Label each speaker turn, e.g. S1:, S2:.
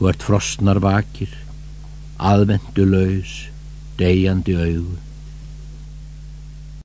S1: Þú ert frosnar vakir, aðvendu laus, deyjandi augu.